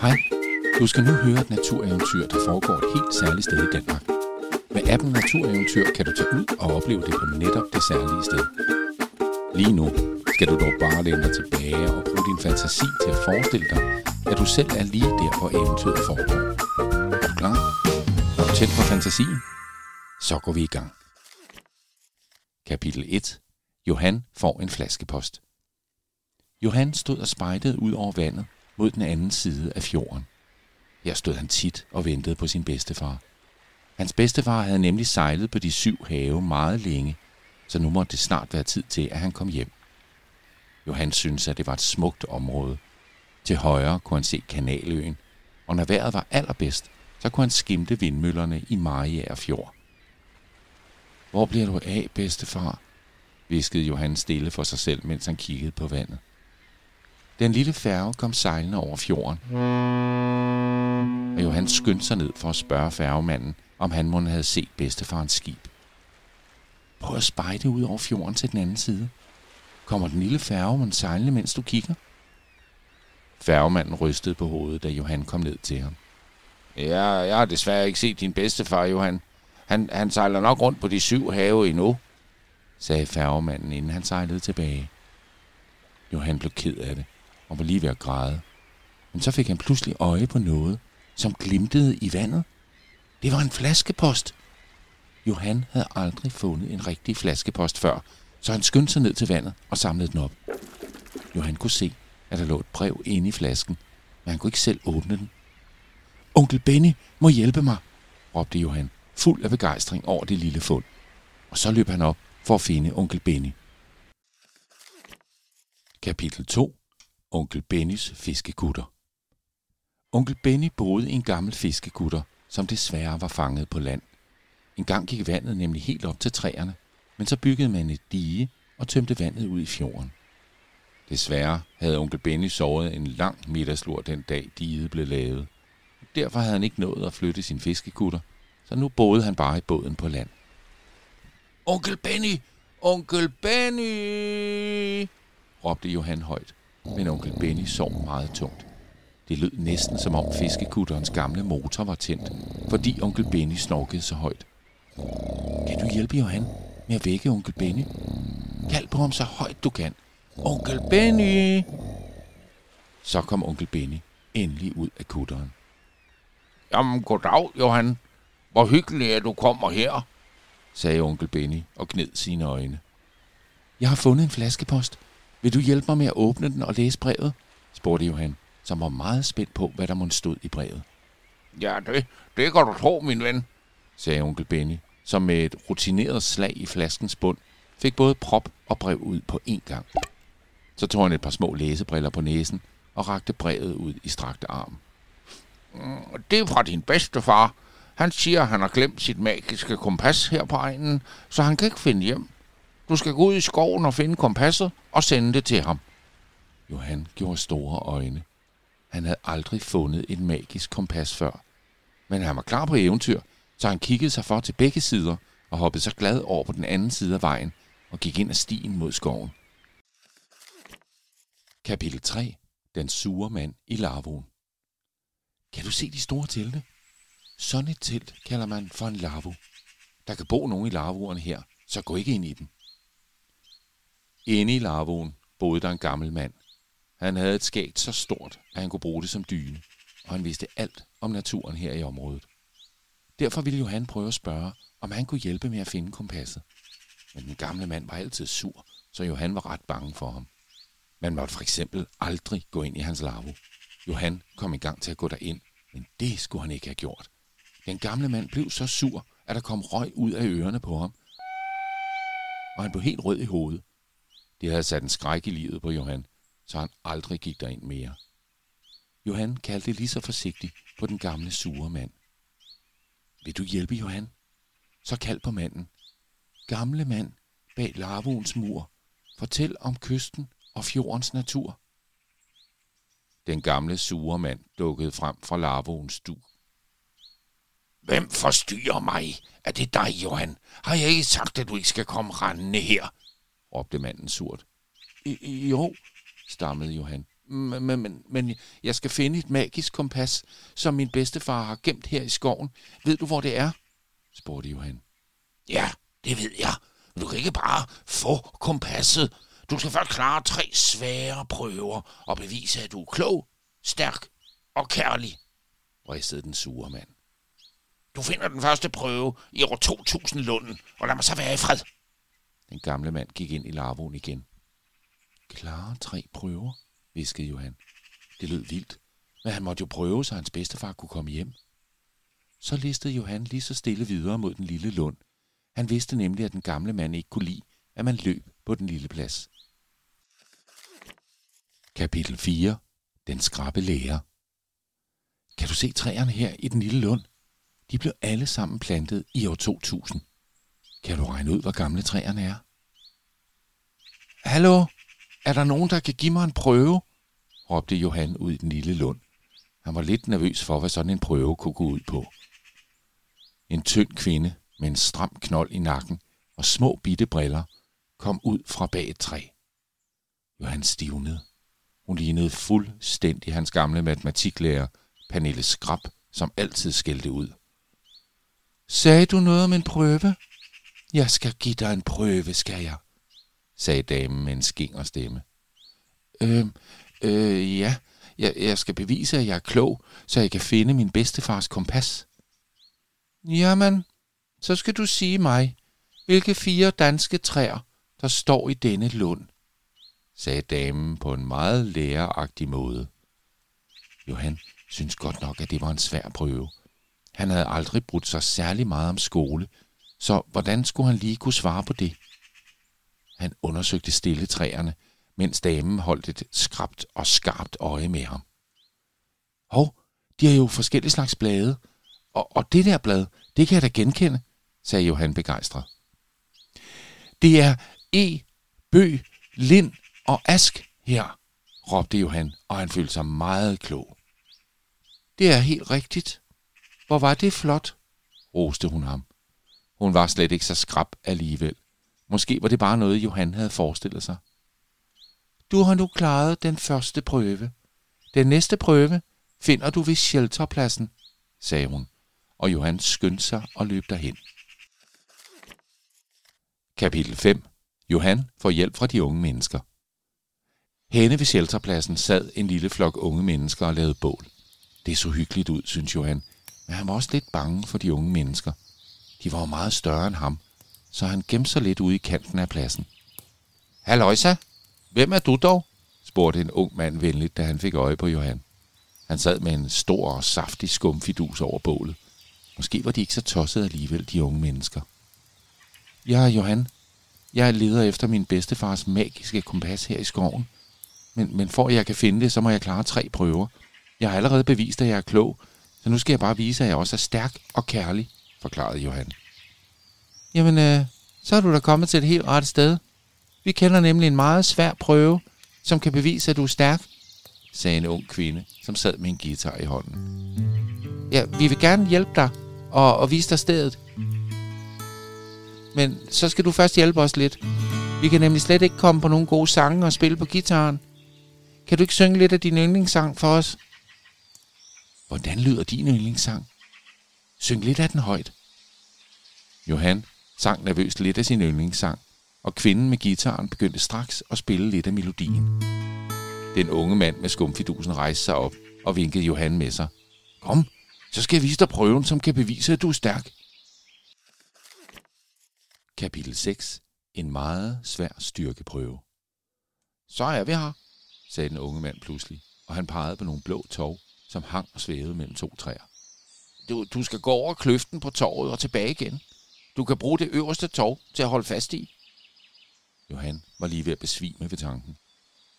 Hej, du skal nu høre et natureventyr, der foregår et helt særligt sted i Danmark. Med appen Natureventyr kan du tage ud og opleve det på netop det særlige sted. Lige nu skal du dog bare læne dig tilbage og bruge din fantasi til at forestille dig, at du selv er lige der, hvor eventyret foregår. Er du klar? Er du tændt på fantasien? Så går vi i gang. Kapitel 1. Johan får en flaskepost. Johan stod og spejtede ud over vandet mod den anden side af fjorden. Her stod han tit og ventede på sin bedstefar. Hans bedstefar havde nemlig sejlet på de syv have meget længe, så nu måtte det snart være tid til, at han kom hjem. Johan syntes, at det var et smukt område. Til højre kunne han se Kanaløen, og når vejret var allerbedst, så kunne han skimte vindmøllerne i Mariager Fjord. Hvor bliver du af, bedstefar? viskede Johan stille for sig selv, mens han kiggede på vandet. Den lille færge kom sejlende over fjorden, og Johan skyndte sig ned for at spørge færgemanden, om han måtte havde set bedstefarens skib. Prøv at spejde ud over fjorden til den anden side. Kommer den lille færgemand sejlende, mens du kigger? Færgemanden rystede på hovedet, da Johan kom ned til ham. Ja, jeg har desværre ikke set din bedstefar, Johan. Han, han sejler nok rundt på de syv have endnu, sagde færgemanden, inden han sejlede tilbage. Johan blev ked af det og var lige ved at græde. Men så fik han pludselig øje på noget, som glimtede i vandet. Det var en flaskepost. Johan havde aldrig fundet en rigtig flaskepost før, så han skyndte sig ned til vandet og samlede den op. Johan kunne se, at der lå et brev inde i flasken, men han kunne ikke selv åbne den. Onkel Benny må hjælpe mig, råbte Johan, fuld af begejstring over det lille fund. Og så løb han op for at finde onkel Benny. Kapitel 2 Onkel Bennys fiskekutter Onkel Benny boede i en gammel fiskekutter, som desværre var fanget på land. En gang gik vandet nemlig helt op til træerne, men så byggede man et dige og tømte vandet ud i fjorden. Desværre havde onkel Benny sovet en lang middagslur den dag diget blev lavet. Derfor havde han ikke nået at flytte sin fiskekutter, så nu boede han bare i båden på land. Onkel Benny! Onkel Benny! råbte Johan højt, men onkel Benny sov meget tungt. Det lød næsten som om fiskekutterens gamle motor var tændt, fordi onkel Benny snorkede så højt. Kan du hjælpe Johan med at vække onkel Benny? Kald på ham så højt du kan. Onkel Benny! Så kom onkel Benny endelig ud af kutteren. Jamen, goddag, Johan. Hvor hyggeligt, at du kommer her, sagde onkel Benny og gned sine øjne. Jeg har fundet en flaskepost. Vil du hjælpe mig med at åbne den og læse brevet? spurgte Johan, som var meget spændt på, hvad der måtte stod i brevet. Ja, det, det kan du tro, min ven, sagde onkel Benny, som med et rutineret slag i flaskens bund fik både prop og brev ud på én gang. Så tog han et par små læsebriller på næsen og rakte brevet ud i strakte arm. Mm, det er fra din bedste far. Han siger, at han har glemt sit magiske kompas her på egnen, så han kan ikke finde hjem. Du skal gå ud i skoven og finde kompasset og sende det til ham. Johan gjorde store øjne. Han havde aldrig fundet et magisk kompas før. Men han var klar på eventyr, så han kiggede sig for til begge sider og hoppede så glad over på den anden side af vejen og gik ind ad stien mod skoven. Kapitel 3. Den sure mand i lavvoen. Kan du se de store telte? Sådan et telt kalder man for en lavvo. Der kan bo nogen i lavvoerne her, så gå ikke ind i dem. Inde i lavvoen boede der en gammel mand. Han havde et skægt så stort, at han kunne bruge det som dyne, og han vidste alt om naturen her i området. Derfor ville Johan prøve at spørge, om han kunne hjælpe med at finde kompasset. Men den gamle mand var altid sur, så Johan var ret bange for ham. Man måtte for eksempel aldrig gå ind i hans lavvo. Johan kom i gang til at gå derind, men det skulle han ikke have gjort. Den gamle mand blev så sur, at der kom røg ud af ørerne på ham, og han blev helt rød i hovedet. Det havde sat en skræk i livet på Johan, så han aldrig gik derind mere. Johan kaldte lige så forsigtigt på den gamle sure mand. Vil du hjælpe, Johan? Så kald på manden. Gamle mand bag lavvoens mur. Fortæl om kysten og fjordens natur. Den gamle sure mand dukkede frem fra lavvoens stu. Hvem forstyrrer mig? Er det dig, Johan? Har jeg ikke sagt, at du ikke skal komme rendende her? Råbte manden surt. Jo, stammede Johan. men, men, men jeg skal finde et magisk kompas, som min bedstefar har gemt her i skoven. Ved du, hvor det er? spurgte Johan. Ja, det ved jeg. Men du kan ikke bare få kompasset. Du skal først klare tre svære prøver og bevise, at du er klog, stærk og kærlig, ristede den sure mand. Du finder den første prøve i år 2000 Lunden, og lad mig så være i fred. Den gamle mand gik ind i larvoen igen. Klare tre prøver, viskede Johan. Det lød vildt, men han måtte jo prøve, så hans bedstefar kunne komme hjem. Så listede Johan lige så stille videre mod den lille lund. Han vidste nemlig, at den gamle mand ikke kunne lide, at man løb på den lille plads. Kapitel 4. Den skrabe lærer. Kan du se træerne her i den lille lund? De blev alle sammen plantet i år 2000. Kan du regne ud, hvor gamle træerne er? Hallo? Er der nogen, der kan give mig en prøve? råbte Johan ud i den lille lund. Han var lidt nervøs for, hvad sådan en prøve kunne gå ud på. En tynd kvinde med en stram knold i nakken og små bitte briller kom ud fra bag et træ. Johan stivnede. Hun lignede fuldstændig hans gamle matematiklærer, Pernille Skrab, som altid skældte ud. Sagde du noget om en prøve? Jeg skal give dig en prøve, skal jeg, sagde damen med en skinger stemme. Øh, øh, ja, jeg, jeg skal bevise, at jeg er klog, så jeg kan finde min bedstefars kompas. Jamen, så skal du sige mig, hvilke fire danske træer, der står i denne lund, sagde damen på en meget læreragtig måde. Johan synes godt nok, at det var en svær prøve. Han havde aldrig brudt sig særlig meget om skole, så hvordan skulle han lige kunne svare på det? Han undersøgte stille træerne, mens damen holdt et skrabt og skarpt øje med ham. Hov, de har jo forskellige slags blade, og, og det der blad, det kan jeg da genkende, sagde Johan begejstret. Det er E, Bø, Lind og Ask her, råbte Johan, og han følte sig meget klog. Det er helt rigtigt. Hvor var det flot, roste hun ham. Hun var slet ikke så skrab alligevel. Måske var det bare noget, Johan havde forestillet sig. Du har nu klaret den første prøve. Den næste prøve finder du ved shelterpladsen, sagde hun, og Johan skyndte sig og løb derhen. Kapitel 5. Johan får hjælp fra de unge mennesker. Henne ved shelterpladsen sad en lille flok unge mennesker og lavede bål. Det så hyggeligt ud, synes Johan, men han var også lidt bange for de unge mennesker. De var jo meget større end ham, så han gemte sig lidt ude i kanten af pladsen. Halløjsa, hvem er du dog? spurgte en ung mand venligt, da han fik øje på Johan. Han sad med en stor og saftig skumfidus over bålet. Måske var de ikke så tossede alligevel, de unge mennesker. Jeg er Johan. Jeg leder efter min bedstefars magiske kompas her i skoven. Men, men for at jeg kan finde det, så må jeg klare tre prøver. Jeg har allerede bevist, at jeg er klog, så nu skal jeg bare vise, at jeg også er stærk og kærlig, forklarede Johan. Jamen, øh, så er du da kommet til et helt ret sted. Vi kender nemlig en meget svær prøve, som kan bevise, at du er stærk, sagde en ung kvinde, som sad med en guitar i hånden. Ja, vi vil gerne hjælpe dig og, og vise dig stedet. Men så skal du først hjælpe os lidt. Vi kan nemlig slet ikke komme på nogen gode sange og spille på gitaren. Kan du ikke synge lidt af din yndlingssang for os? Hvordan lyder din yndlingssang? Syng lidt af den højt. Johan sang nervøst lidt af sin yndlingssang, og kvinden med gitaren begyndte straks at spille lidt af melodien. Den unge mand med skumfidusen rejste sig op og vinkede Johan med sig. Kom, så skal jeg vise dig prøven, som kan bevise, at du er stærk. Kapitel 6. En meget svær styrkeprøve. Så er vi her, sagde den unge mand pludselig, og han pegede på nogle blå tog, som hang og svævede mellem to træer. Du, du skal gå over kløften på torvet og tilbage igen. Du kan bruge det øverste tov til at holde fast i. Johan var lige ved at besvime ved tanken.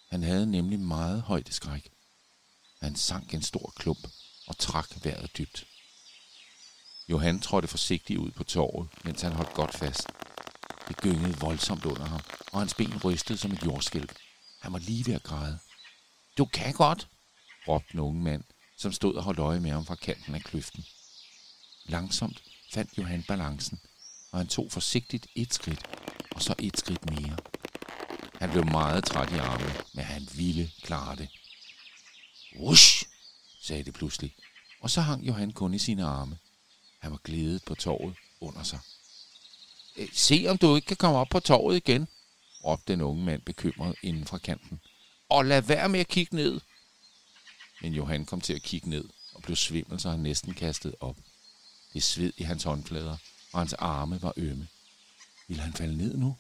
Han havde nemlig meget højdeskræk. Han sank en stor klump og trak vejret dybt. Johan trådte forsigtigt ud på torvet, mens han holdt godt fast. Det gyngede voldsomt under ham, og hans ben rystede som et jordskælv. Han var lige ved at græde. Du kan godt, råbte den unge mand, som stod og holdt øje med ham fra kanten af kløften. Langsomt fandt Johan balancen, og han tog forsigtigt et skridt, og så et skridt mere. Han blev meget træt i armen, men han ville klare det. Rush, sagde det pludselig, og så hang Johan kun i sine arme. Han var glædet på torvet under sig. Øh, se om du ikke kan komme op på torvet igen, råbte den unge mand bekymret inden fra kanten. Og lad være med at kigge ned. Men Johan kom til at kigge ned og blev svimmel, så han næsten kastede op. Det sved i hans håndflader, og hans arme var ømme. Ville han falde ned nu?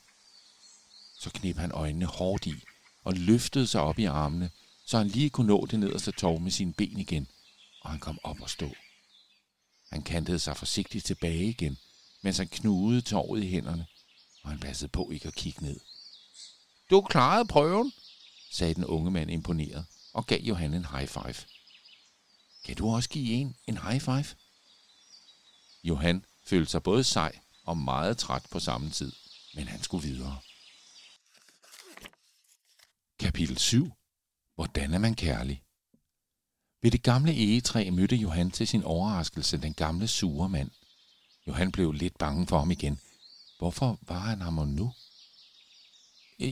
Så knep han øjnene hårdt i og løftede sig op i armene, så han lige kunne nå det nederste tov med sine ben igen, og han kom op og stå. Han kantede sig forsigtigt tilbage igen, mens han knudede torvet i hænderne, og han passede på ikke at kigge ned. Du klarede prøven, sagde den unge mand imponeret og gav Johan en high five. Kan du også give en en high five? Johan følte sig både sej og meget træt på samme tid, men han skulle videre. Kapitel 7. Hvordan er man kærlig? Ved det gamle egetræ mødte Johan til sin overraskelse den gamle sure mand. Johan blev lidt bange for ham igen. Hvorfor var han ham nu?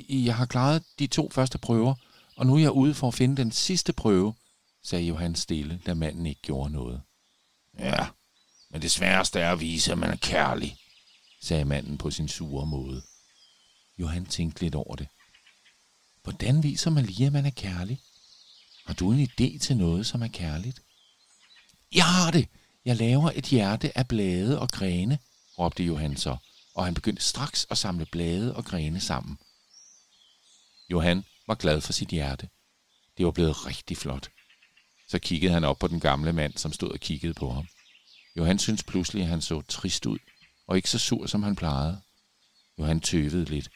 Jeg har klaret de to første prøver, og nu er jeg ude for at finde den sidste prøve, sagde Johan stille, da manden ikke gjorde noget. Ja, men det sværeste er at vise, at man er kærlig. sagde manden på sin sure måde. Johan tænkte lidt over det. Hvordan viser man lige, at man er kærlig? Har du en idé til noget, som er kærligt? Jeg har det! Jeg laver et hjerte af blade og grene, råbte Johan så, og han begyndte straks at samle blade og grene sammen. Johan var glad for sit hjerte. Det var blevet rigtig flot. Så kiggede han op på den gamle mand, som stod og kiggede på ham. Johan syntes pludselig, at han så trist ud, og ikke så sur, som han plejede. Johan tøvede lidt,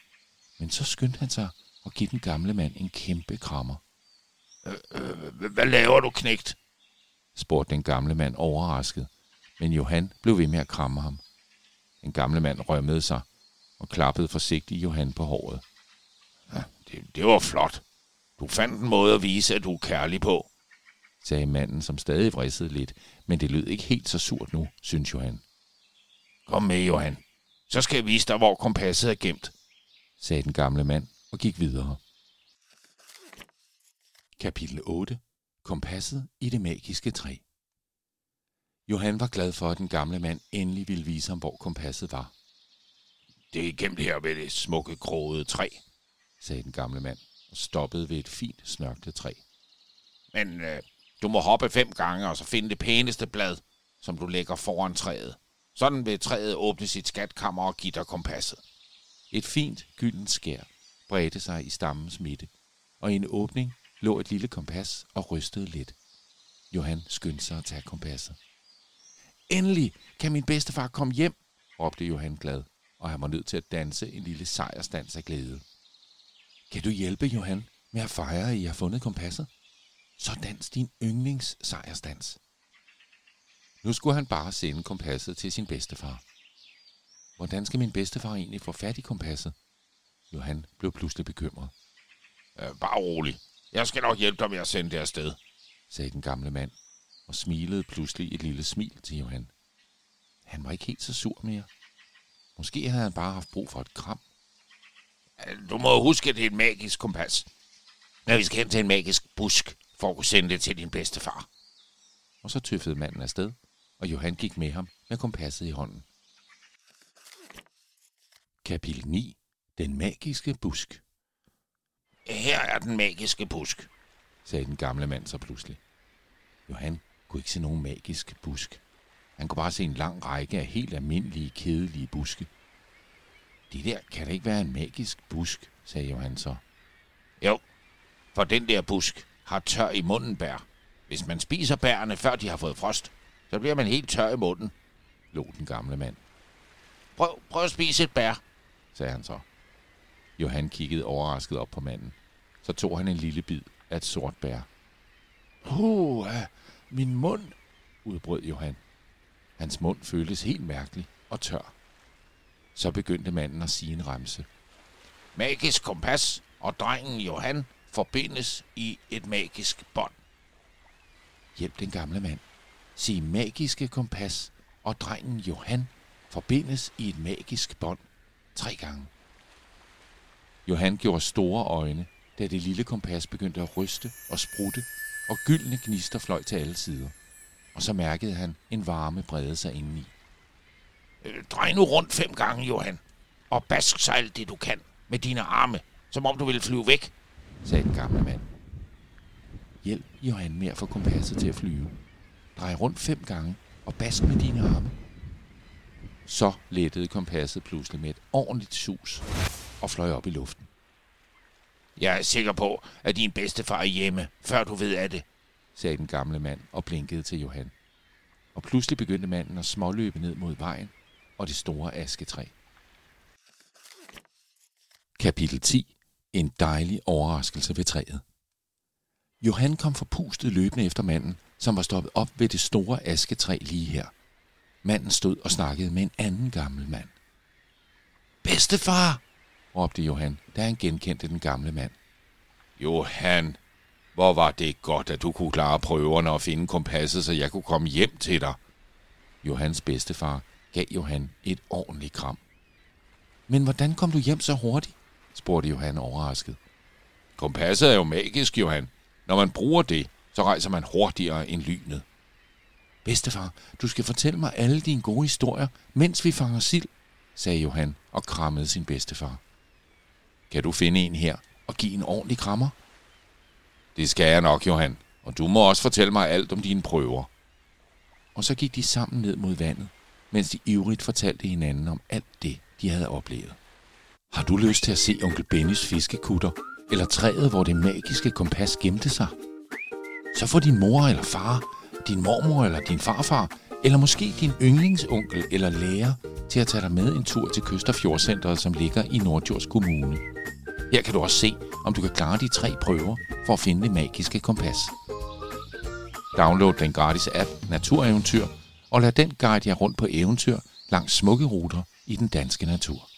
men så skyndte han sig at give den gamle mand en kæmpe krammer. H- Hvad laver du, knægt? spurgte den gamle mand overrasket, men Johan blev ved med at kramme ham. Den gamle mand rømmede sig og klappede forsigtigt Johan på håret. Ja, det, det var flot. Du fandt en måde at vise, at du er kærlig på sagde manden, som stadig vridsede lidt, men det lød ikke helt så surt nu, synes Johan, Kom med, Johan. Så skal jeg vise dig, hvor kompasset er gemt. sagde den gamle mand og gik videre. Kapitel 8. Kompasset i det magiske træ. Johan var glad for, at den gamle mand endelig ville vise ham, hvor kompasset var, Det er gemt her ved det smukke groede træ. sagde den gamle mand og stoppede ved et fint snørklet træ. Men øh, du må hoppe fem gange, og så finde det pæneste blad, som du lægger foran træet. Sådan vil træet åbne sit skatkammer og give dig kompasset. Et fint gyldent skær bredte sig i stammens midte, og i en åbning lå et lille kompas og rystede lidt. Johan skyndte sig at tage kompasset. Endelig kan min bedstefar komme hjem, råbte Johan glad, og han var nødt til at danse en lille sejrsdans af glæde. Kan du hjælpe Johan med at fejre, at I har fundet kompasset? Så dans din yndlings sejrsdans. Nu skulle han bare sende kompasset til sin bedstefar. Hvordan skal min bedstefar egentlig få fat i kompasset? Johan blev pludselig bekymret, Øh, bare rolig. Jeg skal nok hjælpe dig med at sende det afsted. sagde den gamle mand, og smilede pludselig et lille smil til Johan. Han var ikke helt så sur mere. Måske havde han bare haft brug for et kram. Øh, du må huske, at det er et magisk kompas. Når vi skal hen til en magisk busk, for at kunne sende det til din bedstefar. Og så tøffede manden afsted, og Johan gik med ham med kompasset i hånden. Kapitel 9. Den magiske busk, Her er den magiske busk. sagde den gamle mand så pludselig. Johan kunne ikke se nogen magisk busk. Han kunne bare se en lang række af helt almindelige, kedelige buske. Det der kan da ikke være en magisk busk, sagde Johan så. Jo, for den der busk har tør i munden bær. Hvis man spiser bærene, før de har fået frost, så bliver man helt tør i munden. lå den gamle mand, Prøv, prøv at spise et bær. sagde han så. Johan kiggede overrasket op på manden. Så tog han en lille bid af et sort bær. Uh, min mund, udbrød Johan. Hans mund føltes helt mærkelig og tør. Så begyndte manden at sige en remse. Magisk kompas og drengen Johan forbindes i et magisk bånd. Hjælp den gamle mand. Sig magiske kompas, og drengen Johan forbindes i et magisk bånd tre gange. Johan gjorde store øjne, da det lille kompas begyndte at ryste og sprutte, og gyldne gnister fløj til alle sider. Og så mærkede han en varme brede sig indeni. Øh, drej nu rundt fem gange, Johan, og bask sig alt det, du kan med dine arme, som om du ville flyve væk, sagde den gamle mand. Hjælp Johan med at få kompasset til at flyve. Drej rundt fem gange og bask med dine arme. Så lettede kompasset pludselig med et ordentligt sus og fløj op i luften. Jeg er sikker på, at din bedstefar er hjemme, før du ved af det, sagde den gamle mand og blinkede til Johan. Og pludselig begyndte manden at småløbe ned mod vejen og det store asketræ. Kapitel 10. En dejlig overraskelse ved træet. Johan kom forpustet løbende efter manden, som var stoppet op ved det store asketræ lige her. Manden stod og snakkede med en anden gammel mand. Bedstefar, råbte Johan, da han genkendte den gamle mand. Johan, hvor var det godt, at du kunne klare prøverne og finde kompasset, så jeg kunne komme hjem til dig. Johans bedstefar gav Johan et ordentligt kram. Men hvordan kom du hjem så hurtigt? Spurgte Johan overrasket. Kompasset er jo magisk, Johan. Når man bruger det, så rejser man hurtigere end lynet. Bedstefar, du skal fortælle mig alle dine gode historier, mens vi fanger sild, sagde Johan og krammede sin bedstefar. Kan du finde en her og give en ordentlig krammer? Det skal jeg nok, Johan. Og du må også fortælle mig alt om dine prøver. Og så gik de sammen ned mod vandet, mens de ivrigt fortalte hinanden om alt det, de havde oplevet. Har du lyst til at se onkel Bennys fiskekutter, eller træet, hvor det magiske kompas gemte sig? Så får din mor eller far, din mormor eller din farfar, eller måske din yndlingsonkel eller lærer til at tage dig med en tur til Kyst- og Fjordcenteret, som ligger i Nordjords Kommune. Her kan du også se, om du kan klare de tre prøver for at finde det magiske kompas. Download den gratis app Natureventyr, og lad den guide jer rundt på eventyr langs smukke ruter i den danske natur.